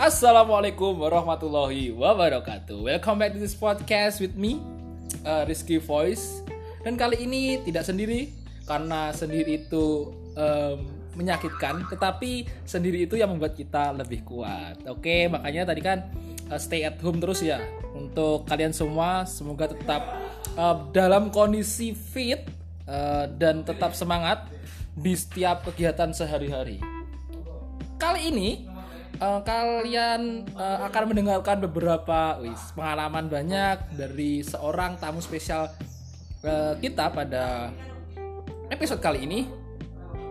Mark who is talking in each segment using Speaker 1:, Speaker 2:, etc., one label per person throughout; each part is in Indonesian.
Speaker 1: Assalamualaikum warahmatullahi wabarakatuh. Welcome back to this podcast with me, uh, Rizky Voice. Dan kali ini tidak sendiri karena sendiri itu um, menyakitkan, tetapi sendiri itu yang membuat kita lebih kuat. Oke, makanya tadi kan uh, stay at home terus ya untuk kalian semua. Semoga tetap uh, dalam kondisi fit uh, dan tetap semangat di setiap kegiatan sehari-hari. Kali ini uh, kalian uh, akan mendengarkan beberapa wis, pengalaman banyak dari seorang tamu spesial uh, kita pada episode kali ini.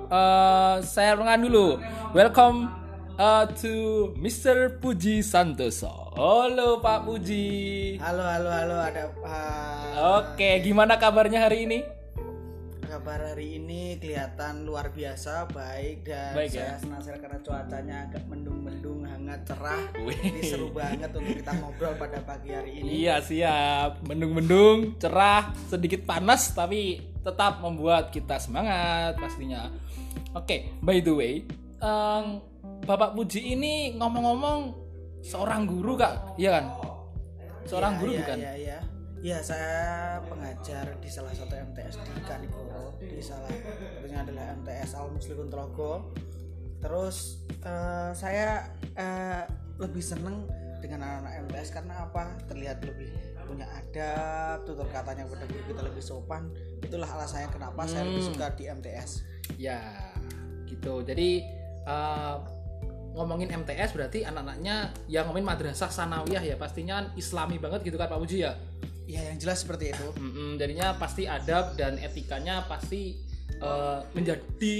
Speaker 1: Uh, saya rengan dulu. Welcome uh, to Mr. Puji Santoso. Halo Pak Puji.
Speaker 2: Halo, halo, halo, ada apa?
Speaker 1: Oke, gimana kabarnya hari ini?
Speaker 2: Kabar hari ini kelihatan luar biasa, baik dan
Speaker 1: Baik,
Speaker 2: saya
Speaker 1: ya?
Speaker 2: senang sekali karena cuacanya agak mendung-mendung, hangat, cerah.
Speaker 1: Wih.
Speaker 2: Ini seru banget untuk kita ngobrol pada pagi hari ini.
Speaker 1: Iya siap, mendung-mendung, cerah, sedikit panas tapi tetap membuat kita semangat pastinya. Oke, by the way, em, Bapak Puji ini ngomong-ngomong seorang guru kak, iya kan? Seorang
Speaker 2: Iya,
Speaker 1: guru
Speaker 2: iya,
Speaker 1: bukan?
Speaker 2: Iya, iya. Iya, saya pengajar di salah satu MTS di Kanigoro, di salah satunya adalah MTS Al Muslimun Trogo. Terus eh, saya eh, lebih seneng dengan anak-anak MTS karena apa? Terlihat lebih punya adab, tutur katanya pada guru kita lebih sopan. Itulah alasannya kenapa saya lebih
Speaker 1: Hmm.
Speaker 2: suka di MTS.
Speaker 1: Ya, gitu. Jadi eh, ngomongin MTS berarti anak-anaknya yang ngomongin madrasah sanawiyah ya pastinya islami banget gitu kan Pak Puji ya?
Speaker 2: Ya, yang jelas seperti itu.
Speaker 1: Mm-mm, jadinya pasti adab dan etikanya pasti eh, menjadi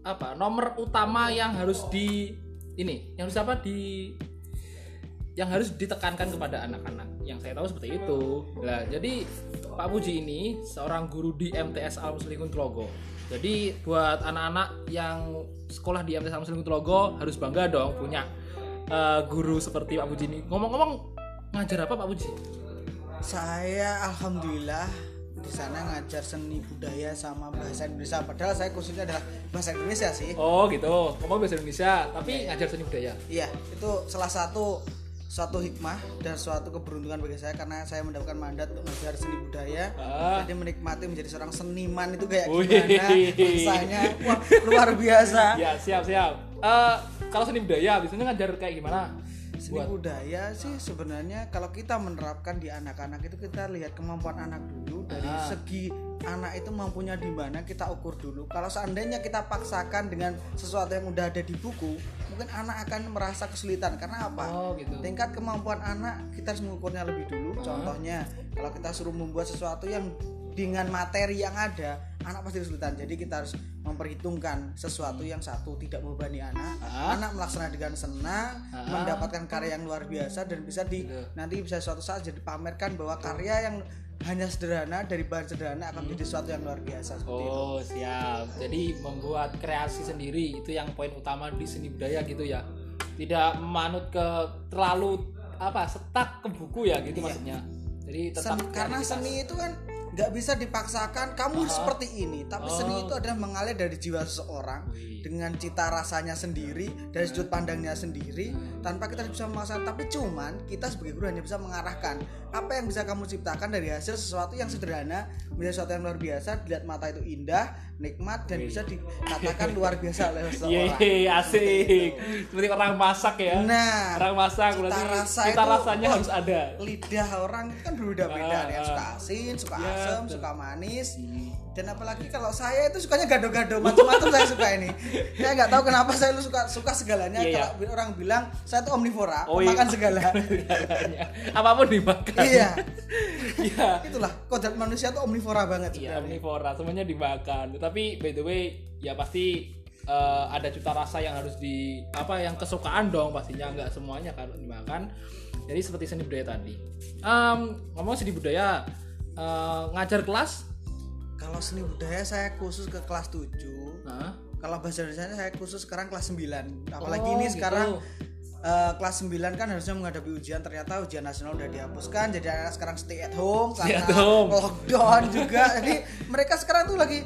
Speaker 1: apa nomor utama yang harus di ini yang harus apa di yang harus ditekankan kepada anak-anak. Yang saya tahu seperti itu. Nah jadi Pak Puji ini seorang guru di MTS Al Muslimun Telogo jadi buat anak-anak yang sekolah di MTS Al Muslimun Telogo harus bangga dong punya eh, guru seperti Pak Puji ini. Ngomong-ngomong ngajar apa Pak Puji
Speaker 2: Saya alhamdulillah di sana ngajar seni budaya sama bahasa Indonesia. Padahal saya khususnya adalah bahasa Indonesia sih.
Speaker 1: Oh gitu, ngomong bahasa Indonesia, tapi ngajar seni budaya.
Speaker 2: Iya, itu salah satu suatu hikmah dan suatu keberuntungan bagi saya karena saya mendapatkan mandat untuk mengajar seni budaya.
Speaker 1: Ah.
Speaker 2: Jadi menikmati menjadi seorang seniman itu kayak
Speaker 1: Wih.
Speaker 2: gimana rasanya. Wah, luar biasa.
Speaker 1: Ya siap siap. Eh kalau seni budaya biasanya ngajar kayak gimana?
Speaker 2: Seni budaya sih sebenarnya kalau kita menerapkan di anak-anak itu kita lihat kemampuan anak dulu dari
Speaker 1: Ah.
Speaker 2: segi anak itu mampunya di mana kita ukur dulu. Kalau seandainya kita paksakan dengan sesuatu yang udah ada di buku, mungkin anak akan merasa kesulitan karena apa?
Speaker 1: Oh gitu.
Speaker 2: Tingkat kemampuan anak kita harus mengukurnya lebih dulu. Contohnya kalau kita suruh membuat sesuatu yang dengan materi yang ada, anak pasti kesulitan. Jadi kita harus memperhitungkan sesuatu yang satu tidak membebani anak,
Speaker 1: Ah.
Speaker 2: anak melaksanakan dengan senang,
Speaker 1: Ah.
Speaker 2: mendapatkan karya yang luar biasa dan bisa di
Speaker 1: Gitu.
Speaker 2: nanti bisa suatu saat jadi pamerkan bahwa karya yang hanya sederhana dari bahan sederhana akan menjadi sesuatu yang luar biasa seperti itu.
Speaker 1: Oh siap. Jadi membuat kreasi sendiri itu yang poin utama di seni budaya gitu ya. Tidak manut ke terlalu apa setak ke buku ya gitu
Speaker 2: Iya.
Speaker 1: maksudnya. Jadi tetap
Speaker 2: Sen- karena seni itu kan nggak bisa dipaksakan kamu seperti ini tapi seni
Speaker 1: Oh.
Speaker 2: itu adalah mengalir dari jiwa seseorang
Speaker 1: Wih.
Speaker 2: dengan cita rasanya sendiri dari sudut pandangnya sendiri tanpa kita bisa memaksakan tapi cuman kita sebagai guru hanya bisa mengarahkan apa yang bisa kamu ciptakan dari hasil sesuatu yang sederhana menjadi sesuatu yang luar biasa dilihat mata itu indah nikmat dan bisa dikatakan luar biasa oleh seseorang
Speaker 1: Yeay, asik. Seperti orang masak ya.
Speaker 2: nah
Speaker 1: orang masak
Speaker 2: cita
Speaker 1: berarti
Speaker 2: rasa
Speaker 1: cita rasanya harus ada.
Speaker 2: lidah orang kan berbeda-beda
Speaker 1: Ah,
Speaker 2: ada yang
Speaker 1: ah.
Speaker 2: suka asin, suka
Speaker 1: Ya,
Speaker 2: asam,
Speaker 1: betul.
Speaker 2: suka manis. Dan apalagi kalau saya itu sukanya gado-gado macam-macam saya suka ini. Saya nggak tahu kenapa saya lu suka suka segalanya.
Speaker 1: Iya,
Speaker 2: kalau orang bilang saya tuh omnivora,
Speaker 1: Oh,
Speaker 2: makan
Speaker 1: iya.
Speaker 2: segala.
Speaker 1: Apa pun dimakan.
Speaker 2: iya,
Speaker 1: Iya.
Speaker 2: itulah kodrat manusia tuh omnivora banget
Speaker 1: Iya,
Speaker 2: sebenarnya.
Speaker 1: omnivora, semuanya dimakan. Tapi by the way, ya pasti eh, ada cita rasa yang harus di apa yang kesukaan dong pastinya nggak semuanya kalau dimakan. Jadi seperti seni budaya tadi. Em, ngomong seni budaya eh, ngajar kelas,
Speaker 2: Kalau seni budaya saya khusus ke kelas 7.
Speaker 1: Hah?
Speaker 2: Kalau bahasa Indonesia saya khusus sekarang kelas 9. Apalagi
Speaker 1: Oh,
Speaker 2: ini
Speaker 1: gitu.
Speaker 2: sekarang eh, kelas 9 kan harusnya menghadapi ujian ternyata ujian nasional udah dihapuskan jadi anak sekarang stay at home
Speaker 1: Stay
Speaker 2: karena
Speaker 1: at home.
Speaker 2: lockdown juga jadi mereka sekarang tuh lagi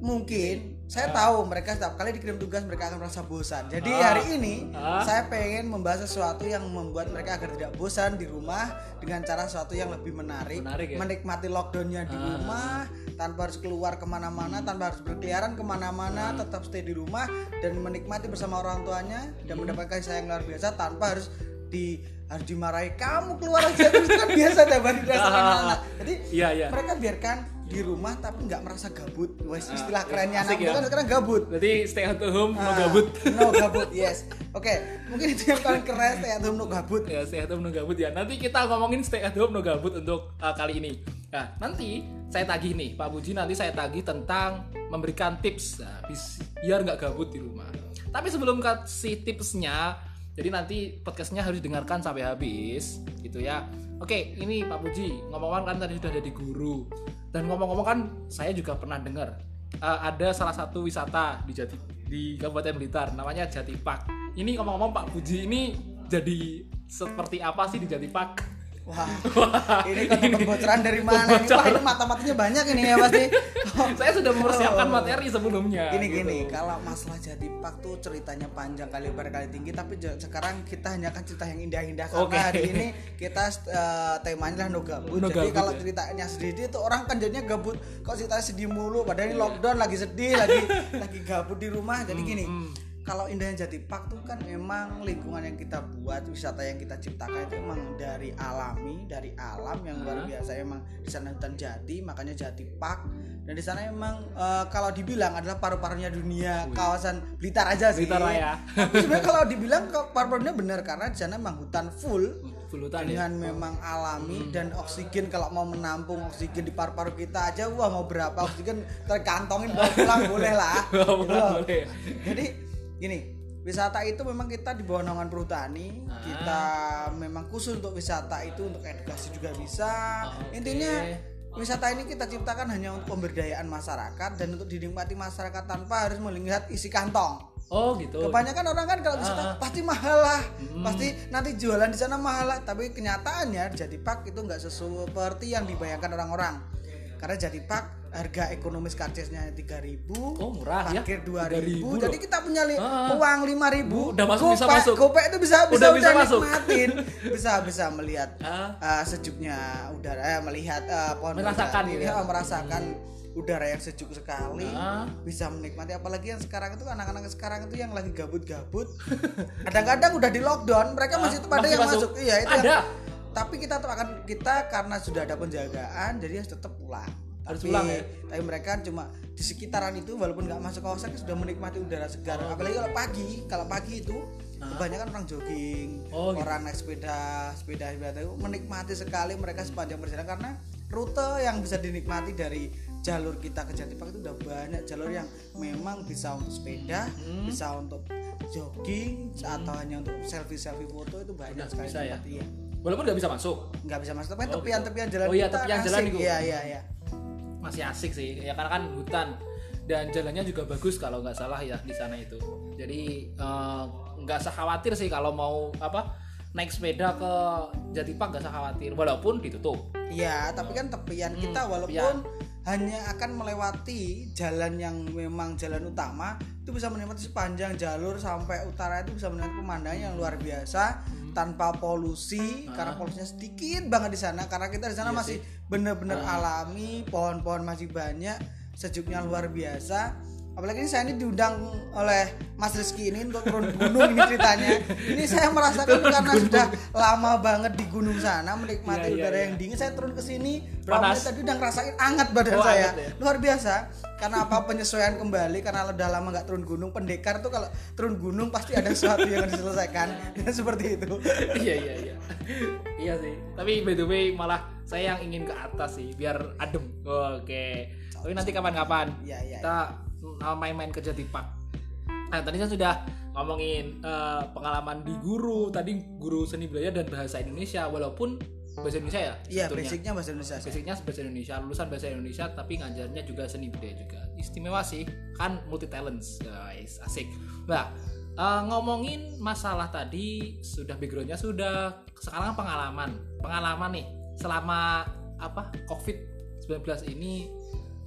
Speaker 2: mungkin saya tahu mereka setiap kali dikirim tugas mereka akan merasa bosan. Jadi
Speaker 1: Ah.
Speaker 2: hari ini
Speaker 1: Ah.
Speaker 2: saya pengen membahas sesuatu yang membuat mereka agar tidak bosan di rumah dengan cara sesuatu yang lebih menarik,
Speaker 1: Menarik ya?
Speaker 2: menikmati lockdownnya di
Speaker 1: Ah.
Speaker 2: rumah tanpa harus keluar ke mana-mana, tanpa harus berkeliaran ke mana-mana,
Speaker 1: Ah.
Speaker 2: tetap stay di rumah dan menikmati bersama orang tuanya dan
Speaker 1: Hmm.
Speaker 2: mendapatkan sayang luar biasa tanpa harus di harus dimarahi kamu keluar aja terus kan biasa tiap hari dirasain
Speaker 1: Ah.
Speaker 2: anak. Jadi
Speaker 1: Iya, iya.
Speaker 2: mereka biarkan di rumah tapi nggak merasa gabut. Wes istilah
Speaker 1: iya.
Speaker 2: kerennya anak
Speaker 1: ya.
Speaker 2: kan sekarang gabut.
Speaker 1: Berarti stay at home, no
Speaker 2: Ah,
Speaker 1: gabut.
Speaker 2: no gabut, yes. Oke, mungkin itu yang paling keren stay at home no gabut.
Speaker 1: ya stay at home no gabut ya. Nanti kita ngomongin stay at home no gabut untuk uh, kali ini. Nah, nanti saya tagih nih, Pak Puji nanti saya tagih tentang memberikan tips nah, biar nggak gabut di rumah. Tapi sebelum kasih tipsnya, jadi nanti podcastnya harus dengarkan sampai habis, gitu ya. Oke, ini Pak Puji ngomong-ngomong kan tadi sudah ada di guru dan ngomong-ngomong kan saya juga pernah dengar uh, ada salah satu wisata di Jati di Kabupaten Blitar namanya Jati Park. Ini ngomong-ngomong Pak Puji ini jadi seperti apa sih di Jati Park?
Speaker 2: Wah, ini kan pembocoran dari mana? Ini, wah, ini mata-matanya banyak ini ya pasti.
Speaker 1: Saya sudah mempersiapkan
Speaker 2: Oh.
Speaker 1: materi sebelumnya.
Speaker 2: Gini
Speaker 1: gitu.
Speaker 2: gini, kalau masalah jadi pak tuh ceritanya panjang kali lebar kali tinggi, tapi sekarang kita hanya akan cerita yang indah-indah karena
Speaker 1: Oke.
Speaker 2: hari ini kita eh, temanya adalah no gabut.
Speaker 1: No
Speaker 2: Jadi
Speaker 1: gabut,
Speaker 2: kalau
Speaker 1: ya.
Speaker 2: ceritanya sedih itu orang kan jadinya gabut. Kok ceritanya sedih mulu, padahal ini lockdown lagi sedih, lagi lagi gabut di rumah. Jadi gini,
Speaker 1: hmm.
Speaker 2: Kalau indahnya jadi park tuh kan memang lingkungan yang kita buat wisata yang kita ciptakan itu emang dari alami dari alam yang luar biasa. Emang di sana hutan jati makanya jati park. Dan di sana emang eh, kalau dibilang adalah paru-parunya dunia kawasan Blitar aja sih.
Speaker 1: Blitar Raya.
Speaker 2: tapi sebenarnya kalau dibilang paru-parunya benar karena di sana emang hutan full.
Speaker 1: Full hutan ya.
Speaker 2: dengan memang alami
Speaker 1: Hmm.
Speaker 2: dan oksigen kalau mau menampung oksigen di paru-paru kita aja wah mau berapa oksigen terkantongin bawa pulang boleh lah Gitu
Speaker 1: boleh.
Speaker 2: jadi gini wisata itu memang kita di bawah naungan perhutani
Speaker 1: Ah.
Speaker 2: kita memang khusus untuk wisata itu untuk edukasi juga bisa
Speaker 1: Ah, oke.
Speaker 2: intinya wisata ini kita ciptakan hanya untuk pemberdayaan masyarakat dan untuk dinikmati masyarakat tanpa harus melihat isi kantong
Speaker 1: Oh gitu.
Speaker 2: Kebanyakan orang kan kalau wisata
Speaker 1: Ah.
Speaker 2: pasti mahal lah,
Speaker 1: Hmm.
Speaker 2: pasti nanti jualan di sana mahal lah. Tapi kenyataannya jadi pak itu nggak seperti yang dibayangkan orang-orang. Karena jadi pak harga ekonomis karcisnya 3000
Speaker 1: Oh, murah ya.
Speaker 2: parkir
Speaker 1: 3.000
Speaker 2: 2000 jadi kita punya li-
Speaker 1: Ah.
Speaker 2: uang 5000
Speaker 1: Bu, udah masuk, bisa
Speaker 2: Gopek-
Speaker 1: masuk.
Speaker 2: Itu bisa bisa
Speaker 1: Udah bisa masuk.
Speaker 2: nikmatin bisa bisa melihat
Speaker 1: Ah.
Speaker 2: uh, sejuknya udara eh, melihat uh, pohon
Speaker 1: Merasakan
Speaker 2: berjati,
Speaker 1: gitu ya.
Speaker 2: ya, merasakan udara yang sejuk sekali
Speaker 1: Ah.
Speaker 2: bisa menikmati apalagi yang sekarang itu anak-anak sekarang itu yang lagi gabut-gabut kadang-kadang udah di lockdown mereka
Speaker 1: Ah,
Speaker 2: masih tetap ada
Speaker 1: masih
Speaker 2: yang
Speaker 1: masuk.
Speaker 2: masuk, iya itu
Speaker 1: Ada.
Speaker 2: yang- tapi kita tetap akan kita karena sudah ada penjagaan jadi harus tetap pulang
Speaker 1: Harus
Speaker 2: tapi,
Speaker 1: pulang ya?
Speaker 2: tapi mereka cuma di sekitaran itu walaupun nggak masuk kawasan sudah menikmati udara segar
Speaker 1: Oh.
Speaker 2: apalagi kalau pagi kalau pagi itu kebanyakan orang jogging
Speaker 1: Oh, gitu.
Speaker 2: orang naik sepeda sepeda sepeda itu menikmati sekali mereka sepanjang perjalanan karena rute yang bisa dinikmati dari jalur kita ke Jati Park itu udah banyak jalur yang memang bisa untuk sepeda
Speaker 1: Hmm.
Speaker 2: bisa untuk jogging atau hanya untuk selfie selfie foto itu banyak
Speaker 1: Udah
Speaker 2: sekali
Speaker 1: bisa ya?
Speaker 2: iya.
Speaker 1: Walaupun nggak bisa masuk,
Speaker 2: nggak bisa masuk tapi
Speaker 1: Oh,
Speaker 2: tepian-tepian jalan
Speaker 1: Oh iya,
Speaker 2: kita
Speaker 1: tepian jalan
Speaker 2: asik.
Speaker 1: itu.
Speaker 2: iya iya iya
Speaker 1: masih asik sih. Ya karena kan hutan dan jalannya juga bagus kalau nggak salah ya di sana itu. Jadi eh, nggak usah khawatir sih kalau mau apa naik sepeda ke Jati Park nggak usah khawatir walaupun ditutup.
Speaker 2: Iya, tapi kan tepian
Speaker 1: Hmm,
Speaker 2: kita walaupun hanya akan melewati jalan yang memang jalan utama itu bisa menikmati sepanjang jalur sampai utara itu bisa menikmati pemandangan yang luar biasa. Tanpa polusi karena polusinya sedikit banget di sana karena kita di sana.
Speaker 1: Iya
Speaker 2: masih
Speaker 1: sih.
Speaker 2: Bener-bener alami pohon-pohon masih banyak sejuknya luar biasa apalagi ini saya ini diundang oleh Mas Rizky ini untuk turun gunung ini ceritanya. Ini saya merasakan karena sudah lama banget di gunung sana menikmati
Speaker 1: Iya, iya,
Speaker 2: udara
Speaker 1: iya.
Speaker 2: yang dingin. Saya turun ke sini berapa menit tadi udah ngerasain anget badan
Speaker 1: Oh,
Speaker 2: saya.
Speaker 1: anget ya?
Speaker 2: luar biasa. Karena apa? Penyesuaian kembali karena udah lama nggak turun gunung. Pendekar tuh kalau turun gunung pasti ada sesuatu yang harus diselesaikan. Seperti itu.
Speaker 1: Iya iya iya. Iya sih. Tapi by the way malah saya yang ingin ke atas sih biar adem. Oke. Tapi nanti kapan-kapan.
Speaker 2: Iya, iya,
Speaker 1: kita uh, main-main ke Jati Park. Nah tadi saya sudah ngomongin uh, pengalaman di guru tadi guru seni budaya dan bahasa Indonesia walaupun bahasa Indonesia ya
Speaker 2: iya basicnya bahasa Indonesia.
Speaker 1: Basicnya bahasa Indonesia lulusan bahasa Indonesia tapi ngajarnya juga seni budaya juga. Istimewa sih kan multi talents guys asik. Nah eh, ngomongin masalah tadi sudah backgroundnya sudah sekarang pengalaman. Pengalaman nih selama apa covid 19 ini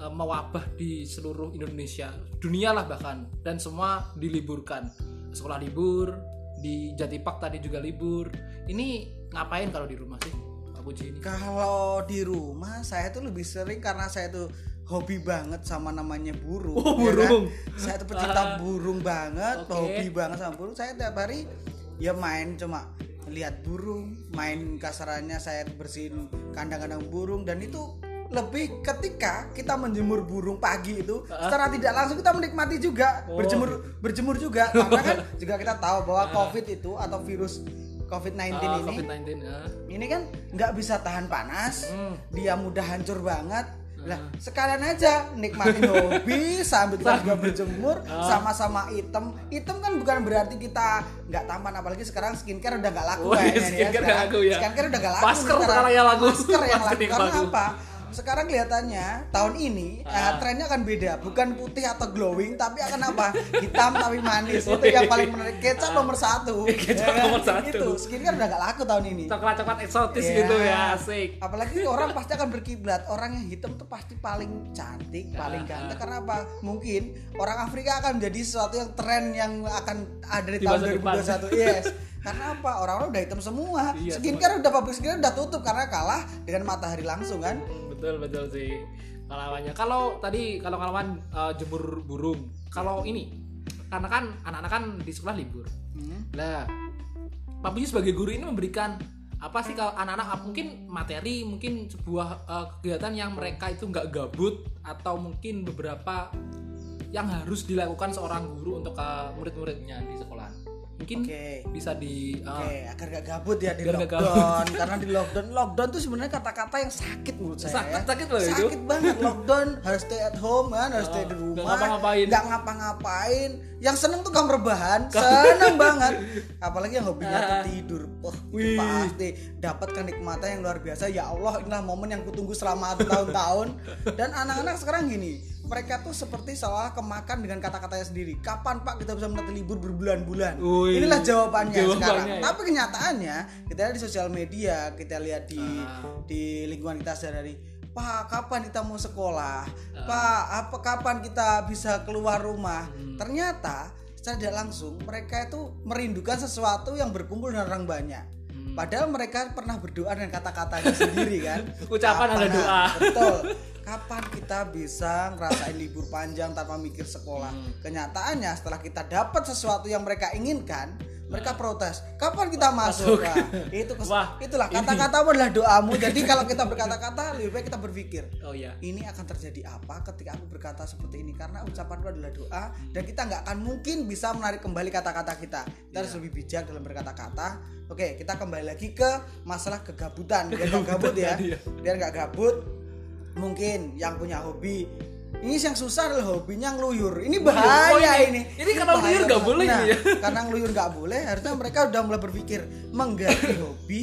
Speaker 1: eh, mewabah di seluruh Indonesia, dunia lah bahkan dan semua diliburkan. Sekolah libur, di Jatipak tadi juga libur. Ini ngapain kalau di rumah sih? Pak Puji ini.
Speaker 2: Kalau di rumah saya tuh lebih sering karena saya tuh hobi banget sama namanya burung.
Speaker 1: Oh,
Speaker 2: ya
Speaker 1: burung.
Speaker 2: kan? Saya tuh pecinta
Speaker 1: Ah.
Speaker 2: burung banget,
Speaker 1: Oke.
Speaker 2: hobi banget sama burung. Saya tiap hari ya main cuma lihat burung, main kasarannya saya bersihin kandang-kandang burung dan itu lebih ketika kita menjemur burung pagi itu secara tidak langsung kita menikmati juga
Speaker 1: Oh.
Speaker 2: berjemur berjemur juga karena kan juga kita tahu bahwa covid itu atau virus covid-19
Speaker 1: Ah,
Speaker 2: ini
Speaker 1: COVID-19 ah.
Speaker 2: ini kan nggak bisa tahan panas
Speaker 1: Hmm.
Speaker 2: dia mudah hancur banget lah sekalian aja nikmatin hobi sambil kita juga berjemur sama-sama item item kan bukan berarti kita nggak tampan apalagi sekarang skincare udah nggak laku
Speaker 1: Oh, iya,
Speaker 2: kayaknya nih
Speaker 1: skincare
Speaker 2: sekarang.
Speaker 1: laku ya.
Speaker 2: skincare udah nggak laku
Speaker 1: Masker sekarang yang laku.
Speaker 2: masker yang laku karena
Speaker 1: laku.
Speaker 2: apa sekarang kelihatannya tahun ini
Speaker 1: Ah.
Speaker 2: trennya akan beda bukan putih atau glowing tapi akan apa hitam tapi manis itu yang paling menarik kecap nomor satu
Speaker 1: Kecap
Speaker 2: Ya kan?
Speaker 1: nomor satu.
Speaker 2: itu skincare udah nggak laku tahun ini
Speaker 1: Coklat-coklat eksotis
Speaker 2: Iya.
Speaker 1: gitu ya, asik.
Speaker 2: Apalagi orang pasti akan berkiblat orang yang hitam tuh pasti paling cantik, paling
Speaker 1: Ah,
Speaker 2: ganteng
Speaker 1: ah.
Speaker 2: karena apa? Mungkin orang Afrika akan menjadi sesuatu yang tren yang akan ada di,
Speaker 1: Di
Speaker 2: tahun
Speaker 1: masa depan.
Speaker 2: 2021. Yes. karena apa? Orang-orang udah hitam semua.
Speaker 1: Iya,
Speaker 2: skincare udah public skincare udah tutup karena kalah dengan matahari langsung kan.
Speaker 1: Betul betul sih. Kalawannya kalau tadi kalau kalawan eh, jemur burung. Kalau ini karena kan anak-anak kan di sekolah libur.
Speaker 2: Hmm.
Speaker 1: lah Pak Puji sebagai guru ini memberikan apa sih kalau anak-anak mungkin materi mungkin sebuah eh, kegiatan yang mereka itu nggak gabut atau mungkin beberapa yang harus dilakukan seorang guru untuk eh, murid-muridnya di sekolah mungkin
Speaker 2: Oke.
Speaker 1: bisa di eh,
Speaker 2: Oke, agar gak gabut ya di
Speaker 1: nggak
Speaker 2: lockdown karena di lockdown lockdown tuh sebenarnya kata-kata yang sakit menurut saya.
Speaker 1: Sakit-
Speaker 2: ya.
Speaker 1: sakit loh itu.
Speaker 2: Sakit banget lockdown harus stay at home kan, harus stay di
Speaker 1: nggak
Speaker 2: rumah.
Speaker 1: ngapa-ngapain.
Speaker 2: nggak ngapa-ngapain. Yang seneng tuh kamar rebahan, seneng banget. Apalagi yang hobinya tuh tidur. Itu
Speaker 1: Wih.
Speaker 2: pasti dapat kenikmatan yang luar biasa. Ya Allah, inilah momen yang kutunggu selama tahun-tahun. Dan anak-anak sekarang gini, mereka tuh seperti seolah kemakan dengan kata-katanya sendiri. Kapan Pak kita bisa menanti libur berbulan-bulan? Inilah jawabannya,
Speaker 1: Jawabannya
Speaker 2: sekarang.
Speaker 1: ya.
Speaker 2: Tapi kenyataannya kita lihat di sosial media, kita lihat di
Speaker 1: Ah.
Speaker 2: di lingkungan kita sehari-hari. Pak, kapan kita mau sekolah?
Speaker 1: Ah.
Speaker 2: Pak, apa kapan kita bisa keluar rumah?
Speaker 1: Hmm.
Speaker 2: Ternyata secara tidak langsung mereka itu merindukan sesuatu yang berkumpul dengan orang banyak.
Speaker 1: Hmm.
Speaker 2: Padahal mereka pernah berdoa dengan kata-katanya sendiri kan.
Speaker 1: Ucapan ada doa.
Speaker 2: Betul. Kapan kita bisa ngerasain libur panjang tanpa mikir sekolah?
Speaker 1: Hmm.
Speaker 2: Kenyataannya setelah kita dapat sesuatu yang mereka inginkan, mereka protes. Kapan kita masuk?
Speaker 1: Masuk.
Speaker 2: Nah, itu kes-
Speaker 1: Wah,
Speaker 2: itulah kata-katamu adalah doamu. Jadi kalau kita berkata-kata, lebih baik kita berpikir
Speaker 1: oh ya
Speaker 2: ini akan terjadi apa ketika aku berkata seperti ini karena ucapanku adalah doa dan kita nggak akan mungkin bisa menarik kembali kata-kata kita kita harus lebih bijak dalam berkata-kata oke kita kembali lagi ke masalah kegabutan biar nggak gabut ya
Speaker 1: ya.
Speaker 2: biar nggak gabut mungkin yang punya hobi. Ini yang susah adalah hobinya ngeluyur. Ini bahaya
Speaker 1: Oh, ini-
Speaker 2: ini.
Speaker 1: ini karena ngeluyur nggak boleh
Speaker 2: Nah,
Speaker 1: ini ya.
Speaker 2: karena ngeluyur nggak boleh harusnya mereka udah mulai berpikir mengganti hobi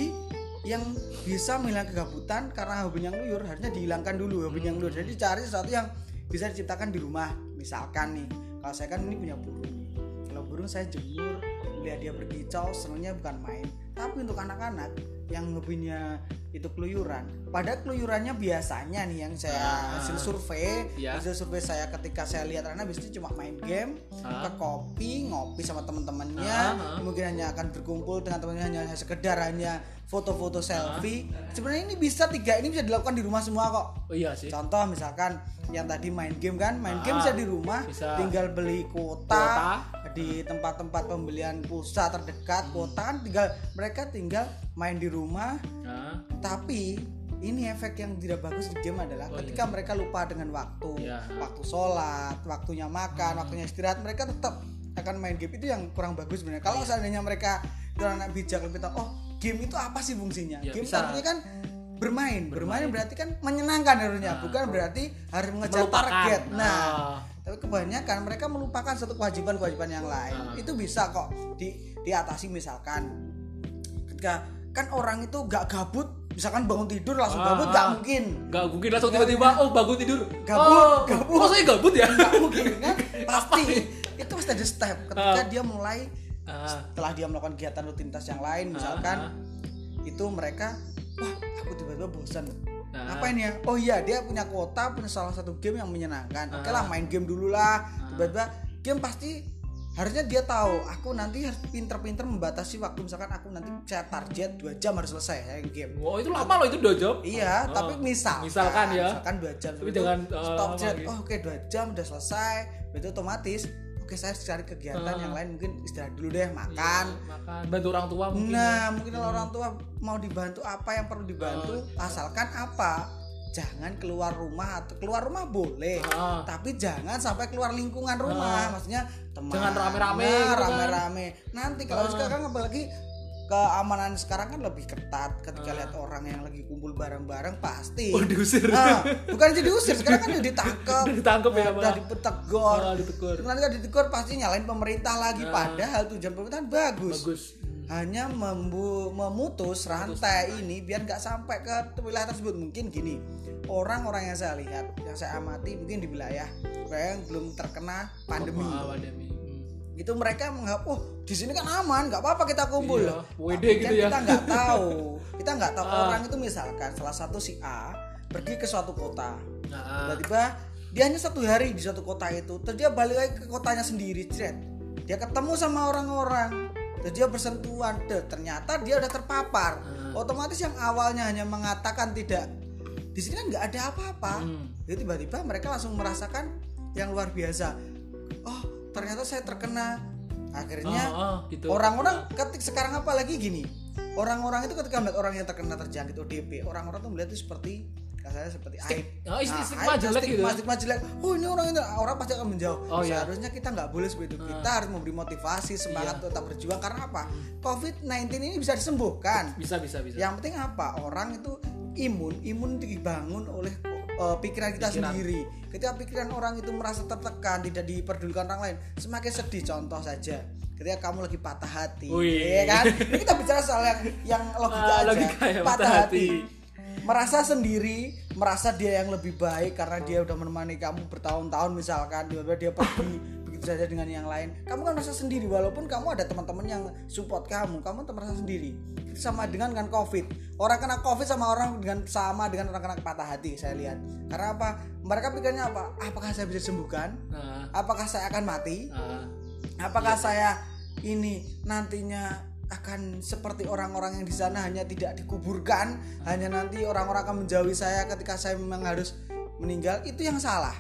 Speaker 2: yang bisa menghilangkan kegabutan karena hobinya ngeluyur harusnya dihilangkan dulu hobinya ngeluyur. Jadi cari sesuatu yang bisa diciptakan di rumah. Misalkan nih kalau saya kan ini punya burung nih. Kalau burung saya jemur lihat dia berkicau senangnya bukan main. Tapi untuk anak-anak yang hobinya itu keluyuran pada keluyurannya biasanya nih yang saya
Speaker 1: Ah.
Speaker 2: hasil survei
Speaker 1: Iya.
Speaker 2: hasil survei saya ketika saya lihat anak biasanya cuma main game
Speaker 1: Ah.
Speaker 2: ke kopi ngopi sama teman-temannya
Speaker 1: Ah, ah.
Speaker 2: mungkin hanya akan berkumpul dengan temannya hanya sekedar hanya foto-foto selfie sebenarnya ini bisa tiga ini bisa dilakukan di rumah semua kok
Speaker 1: oh iya sih
Speaker 2: contoh misalkan yang tadi main game kan main game bisa di rumah
Speaker 1: bisa.
Speaker 2: tinggal beli kuota,
Speaker 1: Kuota.
Speaker 2: Di tempat-tempat pembelian pulsa terdekat kuota kan tinggal mereka tinggal main di rumah
Speaker 1: nah,
Speaker 2: tapi ini efek yang tidak bagus di game adalah
Speaker 1: Oh,
Speaker 2: ketika mereka lupa dengan waktu
Speaker 1: Iya.
Speaker 2: waktu sholat waktunya makan
Speaker 1: Hmm.
Speaker 2: waktunya istirahat mereka tetap akan main game itu yang kurang bagus sebenarnya kalau seandainya mereka itu anak bijak lebih tahu oh game itu apa sih fungsinya
Speaker 1: Ya,
Speaker 2: game artinya kan bermain. bermain berarti kan menyenangkan harusnya
Speaker 1: Nah.
Speaker 2: bukan berarti harus mengejar
Speaker 1: Melupakan.
Speaker 2: target nah
Speaker 1: Ah.
Speaker 2: Kebanyakan mereka melupakan satu kewajiban-kewajiban yang lain
Speaker 1: Ah.
Speaker 2: itu bisa kok di diatasi misalkan ketika kan orang itu gak gabut misalkan bangun tidur langsung gabut
Speaker 1: ah.
Speaker 2: gak mungkin
Speaker 1: Gak mungkin langsung tiba-tiba oh bangun tidur.
Speaker 2: Gabut,
Speaker 1: oh,
Speaker 2: gabut.
Speaker 1: Oh, saya gabut ya?
Speaker 2: gak mungkin kan pasti itu pasti ada step ketika
Speaker 1: Ah.
Speaker 2: dia mulai
Speaker 1: Ah,
Speaker 2: setelah dia melakukan kegiatan rutinitas yang lain misalkan
Speaker 1: ah.
Speaker 2: itu mereka wah aku tiba-tiba bosan
Speaker 1: Nah.
Speaker 2: Apa ini ya? Oh iya, dia punya kuota, punya salah satu game yang menyenangkan. Oke
Speaker 1: Ah.
Speaker 2: lah, main game dulu lah. Tiba-tiba game pasti harusnya dia tahu aku nanti harus pinter-pinter membatasi waktu misalkan aku nanti saya target 2 jam harus selesai ya game
Speaker 1: Wow, itu lama loh itu dua jam.
Speaker 2: Iya,
Speaker 1: Oh.
Speaker 2: tapi misal
Speaker 1: Misalkan ya.
Speaker 2: misalkan dua jam
Speaker 1: Tapi jangan, uh,
Speaker 2: stop chat.
Speaker 1: gitu.
Speaker 2: Oh, oke dua jam udah selesai. Berarti otomatis oke saya cari kegiatan
Speaker 1: Uh.
Speaker 2: yang lain mungkin istirahat dulu deh, makan.
Speaker 1: makan bantu orang tua mungkin. ya.
Speaker 2: Nah, mungkin kalau orang tua mau dibantu apa yang perlu dibantu,
Speaker 1: Oh.
Speaker 2: asalkan apa? Jangan keluar rumah atau keluar rumah boleh,
Speaker 1: Ah.
Speaker 2: tapi jangan sampai keluar lingkungan rumah. Maksudnya teman.
Speaker 1: Jangan rame-rame
Speaker 2: Nah,
Speaker 1: gitu kan.
Speaker 2: rame-rame. Nanti kalau
Speaker 1: Ah.
Speaker 2: sekarang apalagi keamanan sekarang kan lebih ketat ketika
Speaker 1: Ah.
Speaker 2: lihat orang yang lagi kumpul bareng-bareng pasti
Speaker 1: Oh, diusir.
Speaker 2: Ah, bukan jadi diusir sekarang kan udah ditangkap
Speaker 1: Udah ditangkap ya,
Speaker 2: udah dipetegor
Speaker 1: ditegur.
Speaker 2: nanti kan ditegur pasti nyalain pemerintah lagi
Speaker 1: Ah.
Speaker 2: padahal tujuan pemerintah bagus,
Speaker 1: Bagus.
Speaker 2: hanya membu- memutus rantai ini biar nggak sampai ke wilayah tersebut mungkin gini orang-orang yang saya lihat yang saya amati mungkin di wilayah yang belum terkena pandemi
Speaker 1: pandemi.
Speaker 2: Itu mereka menganggap oh di sini kan aman nggak apa-apa kita kumpul
Speaker 1: Iya, WD
Speaker 2: Tapi
Speaker 1: gitu
Speaker 2: kan
Speaker 1: ya.
Speaker 2: kita nggak tahu kita nggak tahu
Speaker 1: Ah.
Speaker 2: orang itu misalkan salah satu si A pergi ke suatu kota
Speaker 1: Nah,
Speaker 2: tiba-tiba dia hanya satu hari di suatu kota itu terus dia balik lagi ke kotanya sendiri Jret. dia ketemu sama orang-orang terus dia bersentuhan Deh, ternyata dia udah terpapar
Speaker 1: Hmm.
Speaker 2: otomatis yang awalnya hanya mengatakan tidak di sini kan nggak ada apa-apa
Speaker 1: Hmm.
Speaker 2: jadi tiba-tiba mereka langsung merasakan yang luar biasa ternyata saya terkena akhirnya
Speaker 1: oh, oh, gitu.
Speaker 2: orang-orang ketik sekarang apalagi gini orang-orang itu ketika melihat orang yang terkena terjangkit ODP orang-orang tuh melihat itu seperti kasarnya seperti aib
Speaker 1: oh, isti-
Speaker 2: Nah,
Speaker 1: stigma
Speaker 2: aib,
Speaker 1: jelek gitu.
Speaker 2: stigma, stigma jelek oh ini orang itu orang pasti akan menjauh
Speaker 1: Oh, iya.
Speaker 2: seharusnya kita nggak boleh seperti itu kita harus memberi motivasi semangat
Speaker 1: Iya.
Speaker 2: tetap berjuang karena apa COVID-19 ini bisa disembuhkan
Speaker 1: Bisa bisa bisa.
Speaker 2: yang penting apa orang itu imun imun dibangun oleh uh, pikiran kita
Speaker 1: Pikiran.
Speaker 2: sendiri ketika pikiran orang itu merasa tertekan tidak diperdulikan orang lain semakin sedih contoh saja ketika kamu lagi patah hati
Speaker 1: Wih.
Speaker 2: ya kan ini kita bicara soal yang yang logika
Speaker 1: Ah,
Speaker 2: aja
Speaker 1: logika ya,
Speaker 2: patah,
Speaker 1: patah
Speaker 2: hati.
Speaker 1: hati.
Speaker 2: merasa sendiri merasa dia yang lebih baik karena dia udah menemani kamu bertahun-tahun misalkan tiba-tiba dia pergi saja dengan yang lain. Kamu kan merasa sendiri walaupun kamu ada teman-teman yang support kamu kamu tetap merasa sendiri. Itu sama dengan dengan covid. Orang kena covid sama orang dengan sama dengan orang kena patah hati saya lihat. Karena apa? Mereka pikirnya apa? Apakah saya bisa sembuhkan?
Speaker 1: Nah,
Speaker 2: apakah saya akan mati?
Speaker 1: Nah,
Speaker 2: apakah saya ini nantinya akan seperti orang-orang yang di sana hanya tidak dikuburkan? Hanya nanti orang-orang akan menjauhi saya ketika saya memang harus meninggal? Itu yang salah.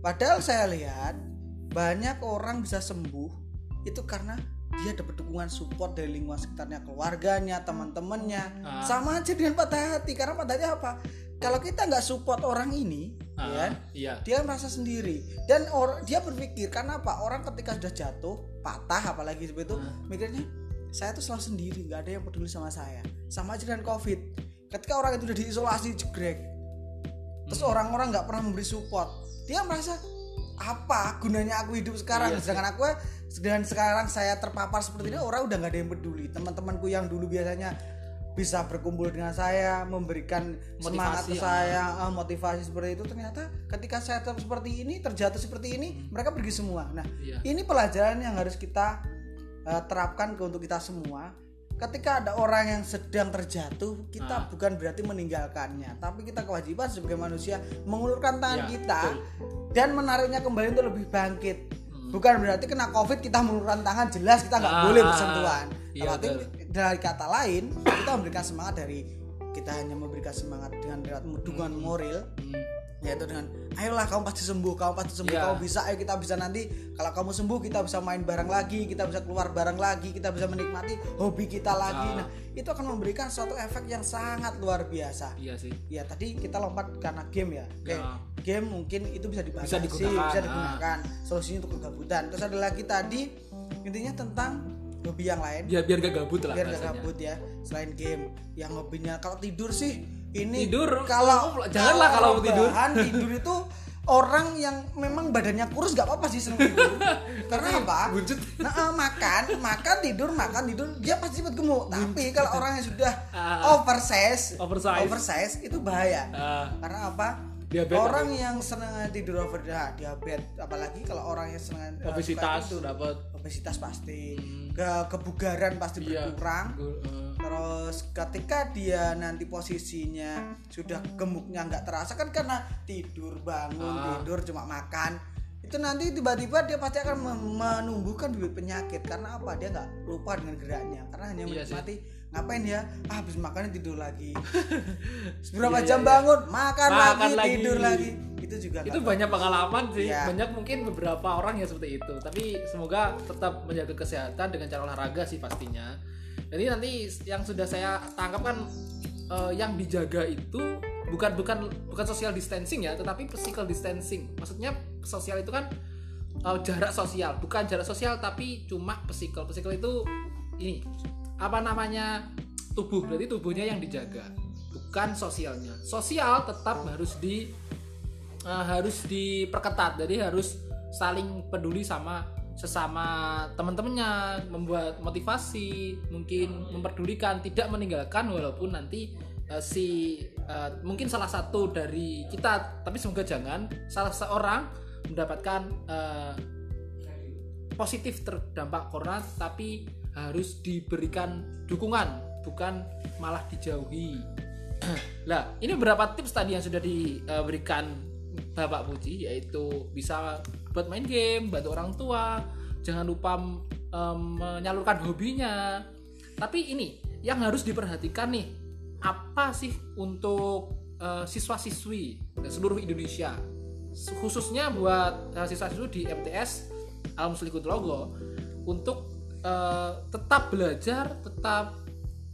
Speaker 2: Padahal saya lihat banyak orang bisa sembuh itu karena dia dapat dukungan support dari lingkungan sekitarnya keluarganya teman-temannya.
Speaker 1: Ah.
Speaker 2: sama aja dengan patah hati karena patah hati apa? Kalau kita nggak support orang ini
Speaker 1: ah,
Speaker 2: ya
Speaker 1: iya.
Speaker 2: dia merasa sendiri. Dan or, dia berpikir karena apa? Orang ketika sudah jatuh patah apalagi seperti itu mikirnya saya tuh selalu sendiri nggak ada yang peduli sama saya. Sama aja dengan covid. Ketika orang itu udah diisolasi jegrek. Terus orang-orang nggak pernah memberi support. Dia merasa apa gunanya aku hidup sekarang?
Speaker 1: Iya
Speaker 2: sedangkan aku sedangkan sekarang saya terpapar seperti ini orang udah nggak ada yang peduli. Teman-temanku yang dulu biasanya bisa berkumpul dengan saya memberikan semangat ke
Speaker 1: Motivasi,
Speaker 2: saya ah, motivasi seperti itu ternyata ketika saya tetap seperti ini terjatuh seperti ini mereka pergi semua. Nah
Speaker 1: Iya.
Speaker 2: ini pelajaran yang harus kita uh, terapkan ke untuk kita semua ketika ada orang yang sedang terjatuh kita
Speaker 1: Ah.
Speaker 2: bukan berarti meninggalkannya tapi kita kewajiban sebagai manusia mengulurkan tangan
Speaker 1: Ya,
Speaker 2: kita
Speaker 1: betul.
Speaker 2: dan menariknya kembali untuk lebih bangkit bukan berarti kena covid kita mengulurkan tangan jelas kita nggak
Speaker 1: Hmm. Ah,
Speaker 2: boleh bersentuhan
Speaker 1: iya,
Speaker 2: tapi dari kata lain kita memberikan semangat dari kita hanya memberikan semangat dengan lewat dukungan moral
Speaker 1: Hmm.
Speaker 2: yaitu dengan ayolah kamu pasti sembuh kamu pasti sembuh
Speaker 1: Iya.
Speaker 2: kamu bisa ayo kita bisa nanti kalau kamu sembuh kita bisa main bareng lagi kita bisa keluar bareng lagi kita bisa menikmati hobi kita lagi
Speaker 1: Ah.
Speaker 2: nah itu akan memberikan suatu efek yang sangat luar biasa
Speaker 1: Iya sih.
Speaker 2: ya tadi kita lompat karena game ya Oke,
Speaker 1: Ya.
Speaker 2: game mungkin itu bisa dibatasi
Speaker 1: Bisa digunakan,
Speaker 2: bisa digunakan solusinya untuk kegabutan terus ada lagi tadi intinya tentang hobi yang lain
Speaker 1: Biar biar gak gabut lah
Speaker 2: biar gak
Speaker 1: rasanya.
Speaker 2: gabut ya selain game yang hobinya kalau tidur sih ini
Speaker 1: Tidur,
Speaker 2: kalau
Speaker 1: janganlah kalau mau tidur.
Speaker 2: rebahan, tidur itu orang yang memang badannya kurus gak apa-apa sih seneng tidur karena apa
Speaker 1: buncit.
Speaker 2: nah, eh, makan makan tidur makan tidur dia pasti cepat gemuk tapi kalau orang yang sudah
Speaker 1: Ah.
Speaker 2: oversize
Speaker 1: Oversize.
Speaker 2: oversize itu bahaya
Speaker 1: Ah,
Speaker 2: karena apa
Speaker 1: Diabetes.
Speaker 2: orang yang senang tidur over nah, diabetes apalagi kalau orang yang senang eh,
Speaker 1: obesitas
Speaker 2: suka tidur,
Speaker 1: dapat
Speaker 2: obesitas pasti. Ke kebugaran pasti
Speaker 1: Iya.
Speaker 2: berkurang.
Speaker 1: Gu- eh,
Speaker 2: terus ketika dia nanti posisinya sudah gemuknya nggak terasa kan karena tidur bangun
Speaker 1: Ah.
Speaker 2: tidur cuma makan itu nanti tiba-tiba dia pasti akan menumbuhkan bibit penyakit. Karena apa? Dia nggak lupa dengan geraknya. Karena hanya
Speaker 1: Iya sih.
Speaker 2: Ngapain ya ah, habis makan tidur lagi. Seberapa
Speaker 1: Iya,
Speaker 2: jam
Speaker 1: iya.
Speaker 2: bangun? Makan,
Speaker 1: Makan
Speaker 2: lagi,
Speaker 1: lagi.
Speaker 2: tidur lagi. Itu juga
Speaker 1: itu banyak pengalaman sih.
Speaker 2: Iya.
Speaker 1: banyak mungkin beberapa orang yang seperti itu. Tapi semoga tetap menjaga kesehatan dengan cara olahraga sih pastinya. Jadi nanti yang sudah saya tangkap kan eh, yang dijaga itu bukan bukan bukan social distancing ya tetapi physical distancing. Maksudnya sosial itu kan eh, jarak sosial. Bukan jarak sosial tapi cuma physical. Physical itu ini apa namanya tubuh. Berarti tubuhnya yang dijaga bukan sosialnya. Sosial tetap harus di eh, harus diperketat. Jadi harus saling peduli sama sesama teman-temannya membuat motivasi mungkin memperdulikan tidak meninggalkan walaupun nanti eh, si eh, mungkin salah satu dari kita tapi semoga jangan salah seorang mendapatkan eh, positif terdampak corona tapi harus diberikan dukungan bukan malah dijauhi Nah, ini beberapa tips tadi yang sudah diberikan Bapak Puji yaitu bisa buat main game, bantu orang tua, jangan lupa em, menyalurkan hobinya. Tapi ini yang harus diperhatikan nih, apa sih untuk eh, siswa-siswi seluruh Indonesia, khususnya buat eh, siswa-siswi di MTS Al Muslikud Logo untuk eh, tetap belajar, tetap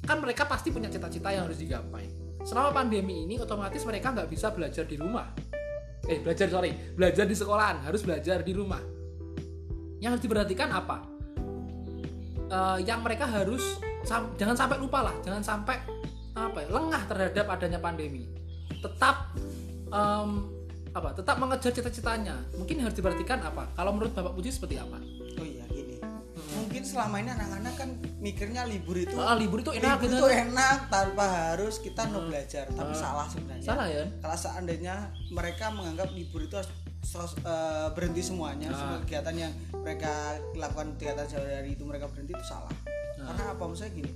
Speaker 1: kan mereka pasti punya cita-cita yang harus digapai. Selama pandemi ini otomatis mereka nggak bisa belajar di rumah. Eh belajar sorry, belajar di sekolahan harus belajar di rumah. Yang harus diperhatikan apa? Eh, yang mereka harus sam- jangan sampai lupa lah, jangan sampai apa ya, lengah terhadap adanya pandemi. Tetap em, apa? Tetap mengejar cita-citanya. Mungkin harus diperhatikan apa? Kalau menurut Bapak Puji seperti apa?
Speaker 2: Mungkin selama ini anak-anak kan mikirnya libur itu
Speaker 1: Ah, libur itu enak
Speaker 2: libur
Speaker 1: gitu.
Speaker 2: itu enak tanpa harus kita no belajar tapi
Speaker 1: Ah.
Speaker 2: salah sebenarnya
Speaker 1: Salah ya?
Speaker 2: kalau seandainya mereka menganggap libur itu harus sos- eh, berhenti semuanya
Speaker 1: Ah.
Speaker 2: semua kegiatan yang mereka lakukan kegiatan sehari-hari itu mereka berhenti itu salah
Speaker 1: Ah.
Speaker 2: karena apa maksudnya gini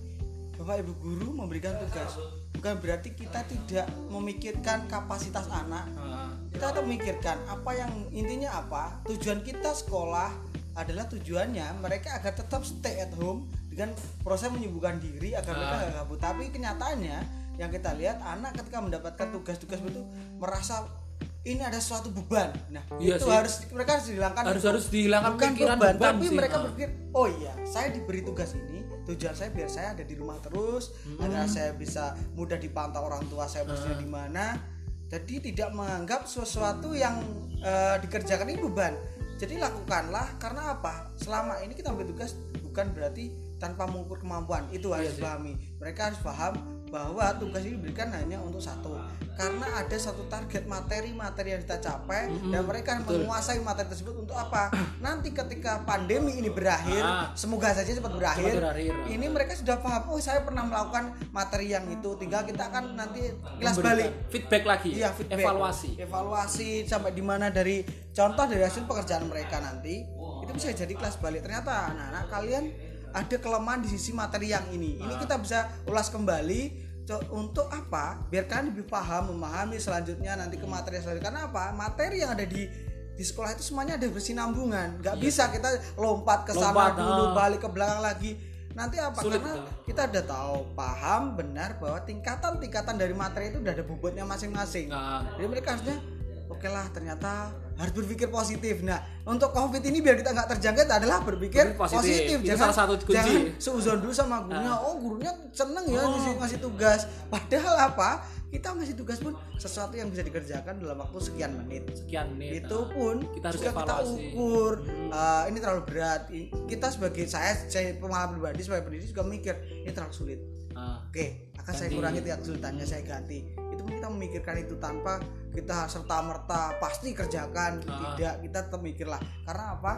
Speaker 2: bapak ibu guru memberikan tugas bukan berarti kita tidak memikirkan kapasitas anak
Speaker 1: Ah,
Speaker 2: kita tetap memikirkan apa yang intinya apa tujuan kita sekolah adalah tujuannya mereka agar tetap stay at home dengan proses menyibukkan diri agar mereka
Speaker 1: Ah.
Speaker 2: nggak kabut tapi kenyataannya yang kita lihat anak ketika mendapatkan tugas-tugas itu merasa ini ada suatu beban nah
Speaker 1: Iya
Speaker 2: itu
Speaker 1: sih.
Speaker 2: harus mereka harus dihilangkan
Speaker 1: harus harus dihilangkan
Speaker 2: bukan
Speaker 1: pikiran
Speaker 2: beban,
Speaker 1: beban
Speaker 2: tapi
Speaker 1: sih.
Speaker 2: mereka
Speaker 1: Ah.
Speaker 2: berpikir oh iya saya diberi tugas ini tujuan saya biar saya ada di rumah terus
Speaker 1: Hmm.
Speaker 2: agar saya bisa mudah dipantau orang tua saya posisinya di mana jadi tidak menganggap sesuatu yang eh, dikerjakan ini beban jadi lakukanlah karena apa? Selama ini kita ambil tugas bukan berarti tanpa mengukur kemampuan. Itu harus
Speaker 1: Iya
Speaker 2: dipahami. Mereka harus paham bahwa tugas ini diberikan hanya untuk satu karena ada satu target materi-materi yang kita capai dan mereka
Speaker 1: betul.
Speaker 2: menguasai materi tersebut untuk apa nanti ketika pandemi ini berakhir
Speaker 1: Ah.
Speaker 2: semoga saja cepat berakhir,
Speaker 1: Cepat berakhir.
Speaker 2: ini mereka sudah paham oh saya pernah melakukan materi yang itu tinggal kita akan nanti kelas balik
Speaker 1: feedback lagi
Speaker 2: Iya, feedback.
Speaker 1: evaluasi
Speaker 2: Evaluasi sampai di mana dari contoh dari hasil pekerjaan mereka nanti itu bisa jadi kelas balik. Ternyata anak-anak kalian ada kelemahan di sisi materi yang ini. Ini kita bisa ulas kembali untuk apa? Biar kalian lebih paham, memahami selanjutnya nanti ke materi selanjutnya. Karena apa? Materi yang ada di di sekolah itu semuanya ada bersinambungan. Nggak bisa kita lompat ke sana dulu,
Speaker 1: ah.
Speaker 2: balik ke belakang lagi. Nanti apa?
Speaker 1: Sulit,
Speaker 2: Karena
Speaker 1: betul.
Speaker 2: kita udah tahu, paham benar bahwa tingkatan-tingkatan dari materi itu udah ada bobotnya masing-masing.
Speaker 1: nah,
Speaker 2: Jadi mereka harusnya oke lah ternyata harus berpikir positif. Nah untuk covid ini biar kita nggak terjangkit adalah berpikir
Speaker 1: Berpikir positif.
Speaker 2: positif.
Speaker 1: Itu salah satu kunci.
Speaker 2: Jangan seuzon dulu sama gurunya.
Speaker 1: Ah.
Speaker 2: Oh gurunya seneng ya
Speaker 1: Oh.
Speaker 2: ngasih tugas. Padahal apa? Kita ngasih tugas pun sesuatu yang bisa dikerjakan dalam waktu sekian menit.
Speaker 1: sekian menit
Speaker 2: itu
Speaker 1: nah.
Speaker 2: pun
Speaker 1: kita harus
Speaker 2: juga kita ukur Ah, ini terlalu berat. Kita sebagai saya, saya pengalaman pribadi sebagai pendidik juga mikir ini terlalu sulit.
Speaker 1: Nah,
Speaker 2: Oke, akan saya kurangi tingkat kesulitannya saya ganti. Itu pun kita memikirkan itu tanpa kita serta merta pasti kerjakan
Speaker 1: Ah.
Speaker 2: tidak kita tetap mikirlah karena apa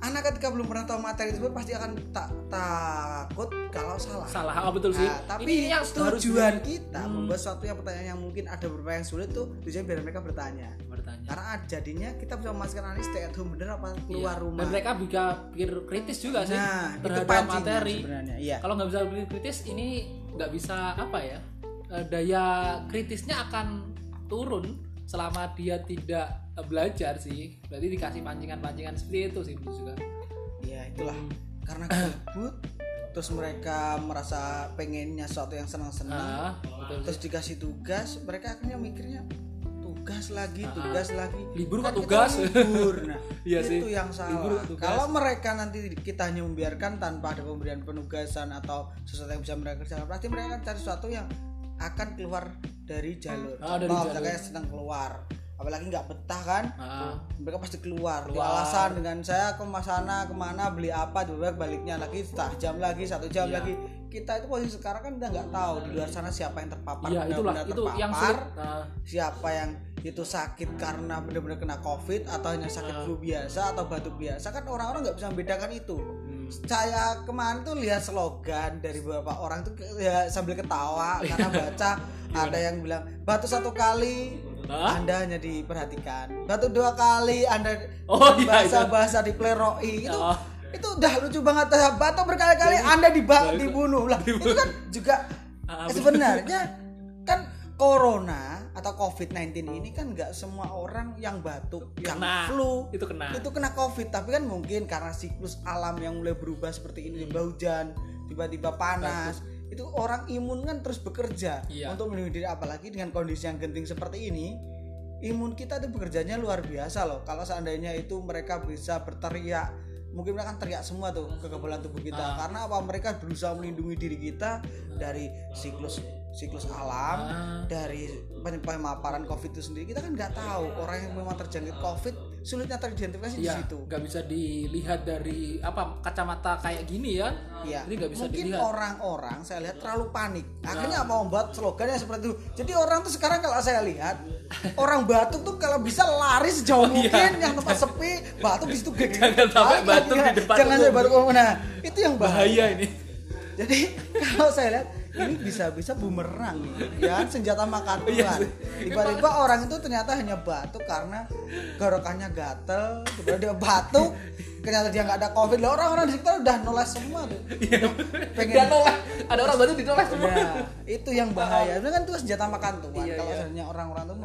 Speaker 2: anak ketika belum pernah tahu materi tersebut pasti akan tak takut kalau salah.
Speaker 1: salah oh, betul sih
Speaker 2: Nah, tapi
Speaker 1: ini yang
Speaker 2: tujuan kita
Speaker 1: Hmm.
Speaker 2: membuat suatu yang pertanyaan yang mungkin ada beberapa yang sulit tuh tujuan biar mereka bertanya.
Speaker 1: bertanya
Speaker 2: Karena jadinya kita bisa memastikan anak stay at home bener apa keluar
Speaker 1: Iya.
Speaker 2: rumah.
Speaker 1: dan mereka bisa pikir kritis juga sih
Speaker 2: nah, itu
Speaker 1: terhadap materi
Speaker 2: sebenarnya. Iya.
Speaker 1: kalau nggak bisa berpikir kritis ini nggak bisa apa ya eh, daya kritisnya akan turun selama dia tidak belajar sih berarti dikasih pancingan-pancingan seperti itu sih juga
Speaker 2: Ya itulah karena gabut terus mereka merasa pengennya sesuatu yang senang-senang
Speaker 1: ah betul
Speaker 2: terus dikasih tugas mereka akhirnya mikirnya tugas lagi
Speaker 1: Ah.
Speaker 2: tugas lagi
Speaker 1: Libur
Speaker 2: Kan
Speaker 1: tugas?
Speaker 2: libur nah
Speaker 1: Iya
Speaker 2: itu
Speaker 1: sih.
Speaker 2: yang
Speaker 1: Libur
Speaker 2: salah
Speaker 1: tugas.
Speaker 2: kalau mereka nanti kita hanya membiarkan tanpa ada pemberian penugasan atau sesuatu yang bisa mereka kerjakan pasti mereka akan cari sesuatu yang akan keluar dari jalur
Speaker 1: Ah, dari
Speaker 2: Contoh,
Speaker 1: jalur.
Speaker 2: kayak sedang keluar apalagi nggak betah kan?
Speaker 1: Ah.
Speaker 2: Mereka pasti keluar, Di
Speaker 1: Keluar.
Speaker 2: alasan dengan saya ke sana ke mana? Beli apa? Juga baliknya lagi setengah jam lagi satu jam
Speaker 1: Iya.
Speaker 2: lagi. Kita itu posisi sekarang kan udah nggak tahu di luar sana siapa yang terpapar
Speaker 1: iya itulah
Speaker 2: benar-benar
Speaker 1: itu yang
Speaker 2: terpapar,
Speaker 1: sulit Nah,
Speaker 2: siapa yang itu sakit karena benar-benar kena covid atau hanya sakit
Speaker 1: Ah.
Speaker 2: flu biasa atau batuk biasa kan orang-orang nggak bisa membedakan itu.
Speaker 1: Hmm.
Speaker 2: saya kemarin tuh lihat slogan dari beberapa orang tuh ya sambil ketawa karena baca ada yang bilang batu satu kali
Speaker 1: Hah?
Speaker 2: anda hanya diperhatikan. Batu dua kali anda
Speaker 1: Oh, iya,
Speaker 2: bahasa
Speaker 1: iya.
Speaker 2: bahasa dipleroi. Itu
Speaker 1: Oh.
Speaker 2: itu udah lucu banget. Batu berkali-kali anda diba-
Speaker 1: Jadi-
Speaker 2: dibunuh lah. Itu kan juga
Speaker 1: Ah,
Speaker 2: sebenarnya kan corona atau covid-19 ini kan nggak semua orang yang batuk yang
Speaker 1: Kena.
Speaker 2: flu
Speaker 1: itu kena.
Speaker 2: itu kena covid. Tapi kan mungkin karena siklus alam yang mulai berubah seperti ini tiba hujan tiba-tiba panas itu orang imun kan terus bekerja
Speaker 1: Iya.
Speaker 2: untuk melindungi diri apalagi dengan kondisi yang genting seperti ini imun kita itu bekerjanya luar biasa loh kalau seandainya itu mereka bisa berteriak mungkin mereka akan teriak semua tuh kekebalan tubuh kita
Speaker 1: Ah.
Speaker 2: karena apa mereka berusaha melindungi diri kita dari siklus siklus alam
Speaker 1: Ah.
Speaker 2: dari pem- pemaparan covid itu sendiri kita kan nggak tahu orang yang memang terjangkit covid sulitnya teridentifikasi di
Speaker 1: Iya,
Speaker 2: situ
Speaker 1: nggak bisa dilihat dari apa kacamata kayak gini ya.
Speaker 2: Iya.
Speaker 1: Jadi nggak bisa
Speaker 2: Mungkin
Speaker 1: dilihat.
Speaker 2: orang-orang saya lihat terlalu panik. Akhirnya apa membuat slogannya seperti itu. Jadi orang tuh sekarang kalau saya lihat orang batuk tuh kalau bisa lari sejauh
Speaker 1: iya.
Speaker 2: mungkin yang tempat sepi, batuk di situ gede.
Speaker 1: Jangan sampai batuk di depan
Speaker 2: Jangan sampai batuk. Nah, itu yang bahaya.
Speaker 1: Bahaya ini.
Speaker 2: Jadi kalau saya lihat ini bisa-bisa bumerang ya senjata makan
Speaker 1: Iya
Speaker 2: Tuhan. Tiba-tiba orang itu ternyata hanya batuk karena gorokannya gatel, tiba dia batuk, ternyata dia nggak ada covid. Lah orang-orang di sekitar udah noles semua tuh. Pengen
Speaker 1: Dan nolak. Ada orang baru ditolak semua.
Speaker 2: Ya, itu yang bahaya. Itu kan itu senjata makan Tuhan.
Speaker 1: Iya,
Speaker 2: Kalau
Speaker 1: iya.
Speaker 2: orang-orang tuh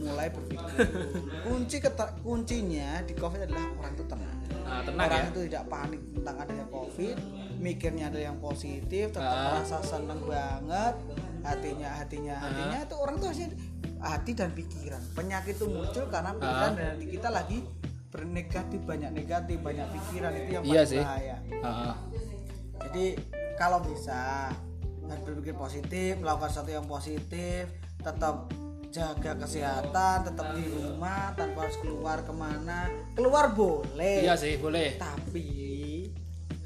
Speaker 2: mulai berpikir. Kunci kuncinya di covid adalah orang itu tenang.
Speaker 1: Nah, tenang
Speaker 2: orang
Speaker 1: ya.
Speaker 2: itu tidak panik tentang adanya covid mikirnya ada yang positif tetap
Speaker 1: Ah.
Speaker 2: merasa seneng banget hatinya hatinya hatinya itu orang tuh harusnya hati dan pikiran penyakit itu muncul karena pikiran
Speaker 1: Ah.
Speaker 2: dan hati kita lagi bernegatif banyak negatif banyak pikiran itu yang
Speaker 1: Iya sih.
Speaker 2: bahaya
Speaker 1: Ah,
Speaker 2: jadi kalau bisa harus berpikir positif melakukan sesuatu yang positif tetap jaga kesehatan tetap di rumah tanpa harus keluar ke mana. Keluar boleh.
Speaker 1: Iya sih, boleh.
Speaker 2: tapi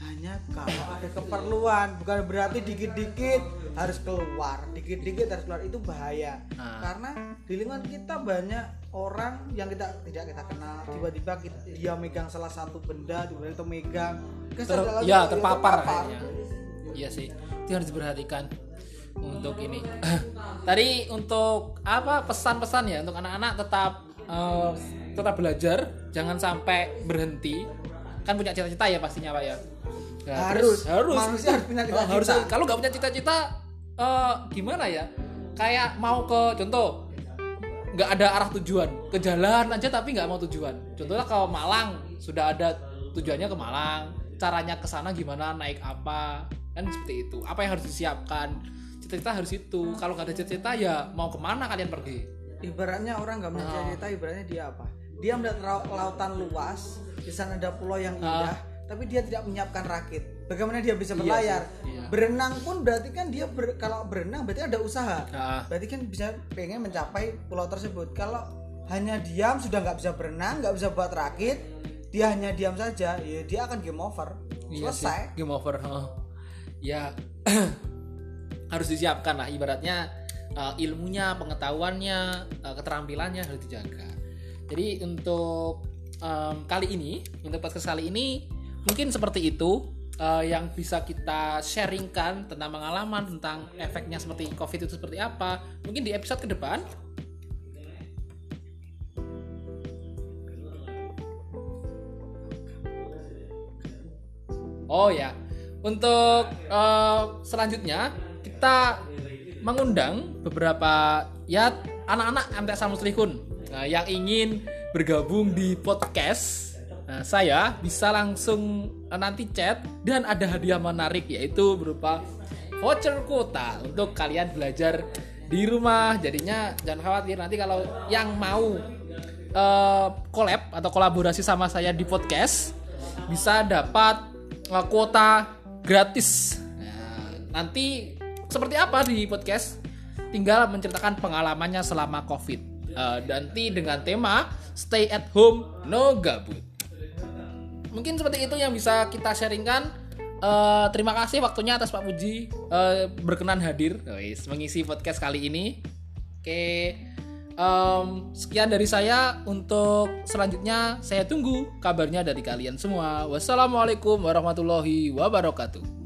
Speaker 2: hanya kalau ada keperluan. Bukan berarti dikit-dikit harus keluar. Dikit-dikit harus keluar. Itu bahaya.
Speaker 1: Nah.
Speaker 2: karena di lingkungan kita banyak orang yang kita tidak kita kenal. Tiba-tiba kita- dia megang salah satu benda tiba-tiba itu megang.
Speaker 1: Ter- ya
Speaker 2: yang
Speaker 1: terpapar. kayaknya. Iya sih, itu harus diperhatikan untuk ini. Tadi untuk apa pesan-pesan ya untuk anak-anak tetap eh, tetap belajar, jangan sampai berhenti. Kan punya cita-cita ya pastinya pak ya. Ya,
Speaker 2: Harus.
Speaker 1: terus harus
Speaker 2: Manusia harus punya
Speaker 1: Oh,
Speaker 2: cita-cita.
Speaker 1: harus. Kalau nggak punya cita-cita, eh, gimana ya? Kayak mau ke contoh nggak ada arah tujuan ke jalan aja tapi nggak mau tujuan contohnya ke Malang sudah ada tujuannya ke Malang caranya ke sana gimana naik apa kan seperti itu apa yang harus disiapkan cita-cita harus itu kalau nggak ada cita-cita ya mau ke mana kalian pergi
Speaker 2: ibaratnya orang nggak punya
Speaker 1: Oh.
Speaker 2: cita-cita ibaratnya dia apa dia melihat lautan luas di sana ada pulau yang indah tapi dia tidak menyiapkan rakit bagaimana dia bisa.
Speaker 1: Iya
Speaker 2: berlayar
Speaker 1: sih, iya.
Speaker 2: berenang pun berarti kan dia ber- kalau berenang berarti ada usaha
Speaker 1: Ah.
Speaker 2: berarti kan bisa pengen mencapai pulau tersebut kalau hanya diam sudah nggak bisa berenang nggak bisa buat rakit dia hanya diam saja ya dia akan game over
Speaker 1: Iya sih,
Speaker 2: selesai
Speaker 1: game over oh. ya harus disiapkan lah. Ibaratnya uh, ilmunya pengetahuannya uh, keterampilannya harus dijaga. Jadi untuk um, kali ini untuk podcast kali ini mungkin seperti itu uh, yang bisa kita sharingkan tentang pengalaman tentang efeknya seperti covid itu seperti apa. Mungkin di episode ke depan. Oh ya, untuk uh, selanjutnya kita mengundang beberapa ya anak-anak MTS Muslimun nah, yang ingin bergabung di podcast. Nah, saya bisa langsung uh, nanti chat dan ada hadiah menarik yaitu berupa voucher kuota untuk kalian belajar di rumah. Jadinya jangan khawatir nanti kalau yang mau uh, collab atau kolaborasi sama saya di podcast bisa dapat uh, kuota gratis. Nah, nanti seperti apa di podcast? Tinggal menceritakan pengalamannya selama COVID. Uh, nanti dengan tema Stay at Home No Gabut. Mungkin seperti itu yang bisa kita sharingkan. Uh, terima kasih waktunya atas Pak Puji uh, berkenan hadir guys, mengisi podcast kali ini. Oke, um, sekian dari saya. Untuk selanjutnya saya tunggu kabarnya dari kalian semua. Wassalamualaikum warahmatullahi wabarakatuh.